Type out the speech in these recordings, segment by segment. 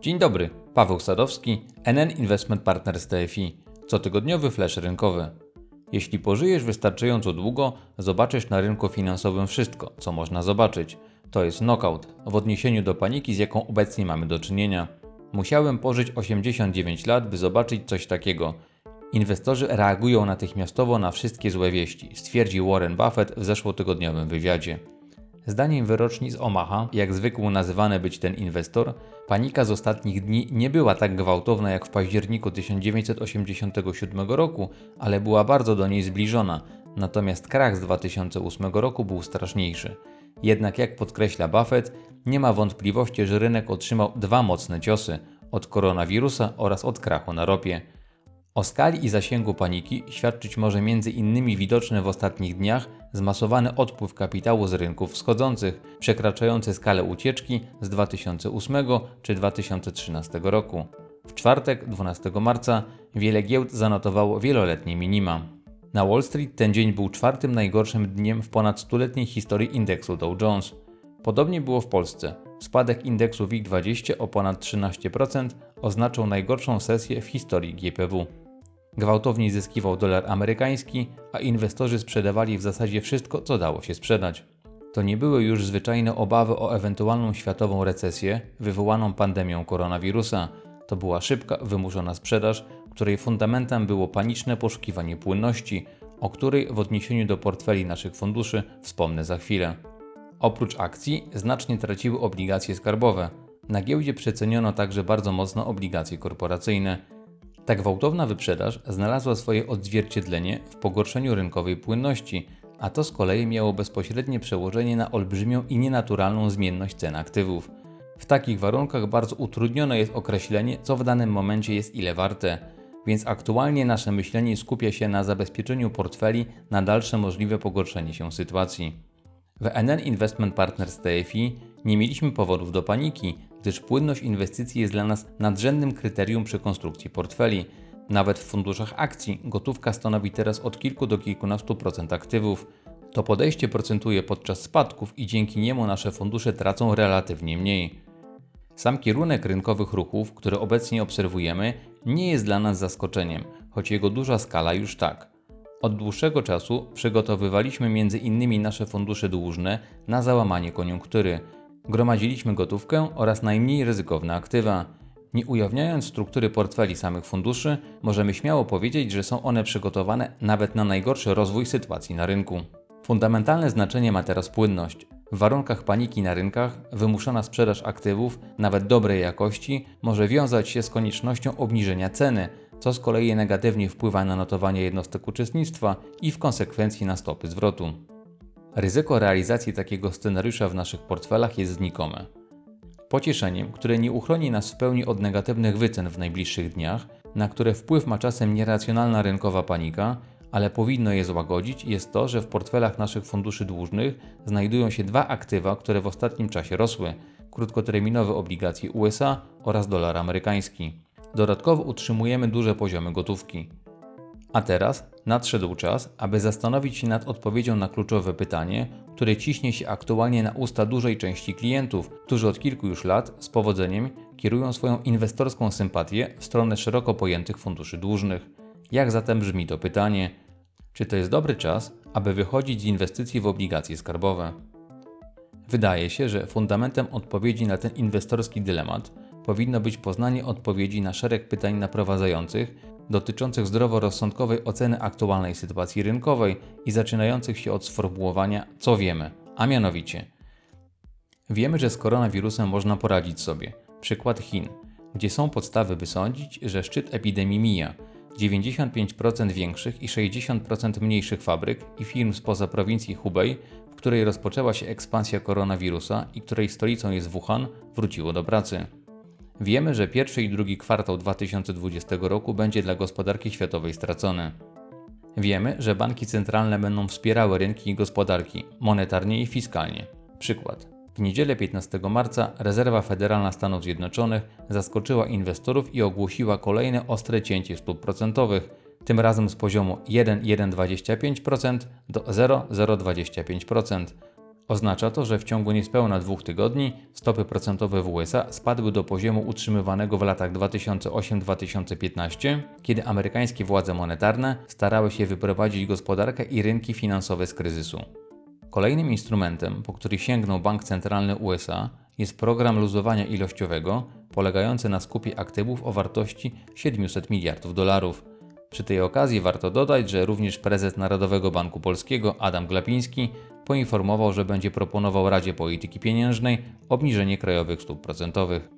Dzień dobry, Paweł Sadowski, NN Investment Partners TFI, cotygodniowy flash rynkowy. Jeśli pożyjesz wystarczająco długo, zobaczysz na rynku finansowym wszystko, co można zobaczyć. To jest knockout w odniesieniu do paniki, z jaką obecnie mamy do czynienia. Musiałem pożyć 89 lat, by zobaczyć coś takiego. Inwestorzy reagują natychmiastowo na wszystkie złe wieści, stwierdził Warren Buffett w zeszłotygodniowym wywiadzie. Zdaniem wyroczni z Omaha, jak zwykł nazywany być ten inwestor, panika z ostatnich dni nie była tak gwałtowna jak w październiku 1987 roku, ale była bardzo do niej zbliżona, natomiast krach z 2008 roku był straszniejszy. Jednak jak podkreśla Buffett, nie ma wątpliwości, że rynek otrzymał dwa mocne ciosy od koronawirusa oraz od krachu na ropie. O skali i zasięgu paniki świadczyć może m.in. widoczny w ostatnich dniach zmasowany odpływ kapitału z rynków wschodzących, przekraczający skalę ucieczki z 2008 czy 2013 roku. W czwartek, 12 marca, wiele giełd zanotowało wieloletnie minima. Na Wall Street ten dzień był czwartym najgorszym dniem w ponad stuletniej historii indeksu Dow Jones. Podobnie było w Polsce. Spadek indeksu WIG20 o ponad 13% oznaczał najgorszą sesję w historii GPW. Gwałtownie zyskiwał dolar amerykański, a inwestorzy sprzedawali w zasadzie wszystko, co dało się sprzedać. To nie były już zwyczajne obawy o ewentualną światową recesję wywołaną pandemią koronawirusa. To była szybka, wymuszona sprzedaż, której fundamentem było paniczne poszukiwanie płynności, o której w odniesieniu do portfeli naszych funduszy wspomnę za chwilę. Oprócz akcji znacznie traciły obligacje skarbowe. Na giełdzie przeceniono także bardzo mocno obligacje korporacyjne. Ta gwałtowna wyprzedaż znalazła swoje odzwierciedlenie w pogorszeniu rynkowej płynności, a to z kolei miało bezpośrednie przełożenie na olbrzymią i nienaturalną zmienność cen aktywów. W takich warunkach bardzo utrudnione jest określenie, co w danym momencie jest ile warte, więc aktualnie nasze myślenie skupia się na zabezpieczeniu portfeli na dalsze możliwe pogorszenie się sytuacji. W NN Investment Partners TFI nie mieliśmy powodów do paniki, gdyż płynność inwestycji jest dla nas nadrzędnym kryterium przy konstrukcji portfeli. Nawet w funduszach akcji gotówka stanowi teraz od kilku do kilkunastu procent aktywów. To podejście procentuje podczas spadków i dzięki niemu nasze fundusze tracą relatywnie mniej. Sam kierunek rynkowych ruchów, który obecnie obserwujemy, nie jest dla nas zaskoczeniem, choć jego duża skala już tak. Od dłuższego czasu przygotowywaliśmy między innymi nasze fundusze dłużne na załamanie koniunktury. Gromadziliśmy gotówkę oraz najmniej ryzykowne aktywa. Nie ujawniając struktury portfeli samych funduszy, możemy śmiało powiedzieć, że są one przygotowane nawet na najgorszy rozwój sytuacji na rynku. Fundamentalne znaczenie ma teraz płynność. W warunkach paniki na rynkach wymuszona sprzedaż aktywów, nawet dobrej jakości, może wiązać się z koniecznością obniżenia ceny, co z kolei negatywnie wpływa na notowanie jednostek uczestnictwa i w konsekwencji na stopy zwrotu. Ryzyko realizacji takiego scenariusza w naszych portfelach jest znikome. Pocieszeniem, które nie uchroni nas w pełni od negatywnych wycen w najbliższych dniach, na które wpływ ma czasem nieracjonalna rynkowa panika, ale powinno je złagodzić, jest to, że w portfelach naszych funduszy dłużnych znajdują się dwa aktywa, które w ostatnim czasie rosły: krótkoterminowe obligacje USA oraz dolar amerykański. Dodatkowo utrzymujemy duże poziomy gotówki. A teraz nadszedł czas, aby zastanowić się nad odpowiedzią na kluczowe pytanie, które ciśnie się aktualnie na usta dużej części klientów, którzy od kilku już lat z powodzeniem kierują swoją inwestorską sympatię w stronę szeroko pojętych funduszy dłużnych. Jak zatem brzmi to pytanie? Czy to jest dobry czas, aby wychodzić z inwestycji w obligacje skarbowe? Wydaje się, że fundamentem odpowiedzi na ten inwestorski dylemat powinno być poznanie odpowiedzi na szereg pytań naprowadzających dotyczących zdroworozsądkowej oceny aktualnej sytuacji rynkowej i zaczynających się od sformułowania co wiemy, a mianowicie wiemy, że z koronawirusem można poradzić sobie. Przykład Chin, gdzie są podstawy by sądzić, że szczyt epidemii mija. 95% większych i 60% mniejszych fabryk i firm spoza prowincji Hubei, w której rozpoczęła się ekspansja koronawirusa i której stolicą jest Wuhan, wróciło do pracy. Wiemy, że pierwszy i drugi kwartał 2020 roku będzie dla gospodarki światowej stracony. Wiemy, że banki centralne będą wspierały rynki i gospodarki monetarnie i fiskalnie. Przykład. W niedzielę 15 marca Rezerwa Federalna Stanów Zjednoczonych zaskoczyła inwestorów i ogłosiła kolejne ostre cięcie stóp procentowych, tym razem z poziomu 1,125% do 0,025%. Oznacza to, że w ciągu niespełna dwóch tygodni stopy procentowe w USA spadły do poziomu utrzymywanego w latach 2008-2015, kiedy amerykańskie władze monetarne starały się wyprowadzić gospodarkę i rynki finansowe z kryzysu. Kolejnym instrumentem, po który sięgnął Bank Centralny USA, jest program luzowania ilościowego, polegający na skupie aktywów o wartości 700 miliardów dolarów. Przy tej okazji warto dodać, że również prezes Narodowego Banku Polskiego Adam Glapiński poinformował, że będzie proponował Radzie Polityki Pieniężnej obniżenie krajowych stóp procentowych.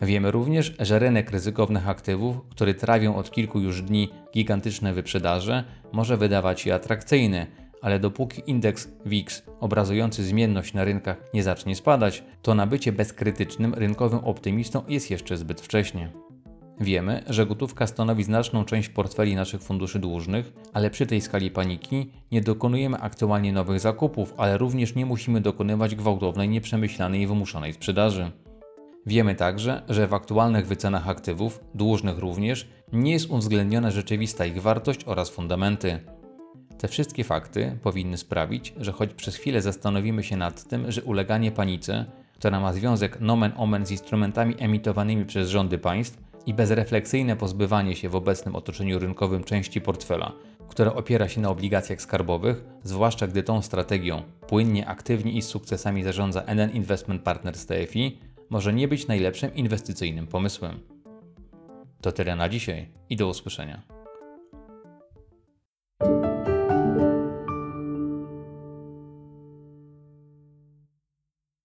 Wiemy również, że rynek ryzykownych aktywów, który trawią od kilku już dni gigantyczne wyprzedaże, może wydawać się atrakcyjny, ale dopóki indeks WIX obrazujący zmienność na rynkach nie zacznie spadać, to nabycie bezkrytycznym rynkowym optymistą jest jeszcze zbyt wcześnie. Wiemy, że gotówka stanowi znaczną część portfeli naszych funduszy dłużnych, ale przy tej skali paniki nie dokonujemy aktualnie nowych zakupów, ale również nie musimy dokonywać gwałtownej, nieprzemyślanej i wymuszonej sprzedaży. Wiemy także, że w aktualnych wycenach aktywów, dłużnych również, nie jest uwzględniona rzeczywista ich wartość oraz fundamenty. Te wszystkie fakty powinny sprawić, że choć przez chwilę zastanowimy się nad tym, że uleganie panice, która ma związek nomen omen z instrumentami emitowanymi przez rządy państw i bezrefleksyjne pozbywanie się w obecnym otoczeniu rynkowym części portfela, która opiera się na obligacjach skarbowych, zwłaszcza gdy tą strategią płynnie, aktywnie i z sukcesami zarządza NN Investment Partners TFI, może nie być najlepszym inwestycyjnym pomysłem. To tyle na dzisiaj i do usłyszenia.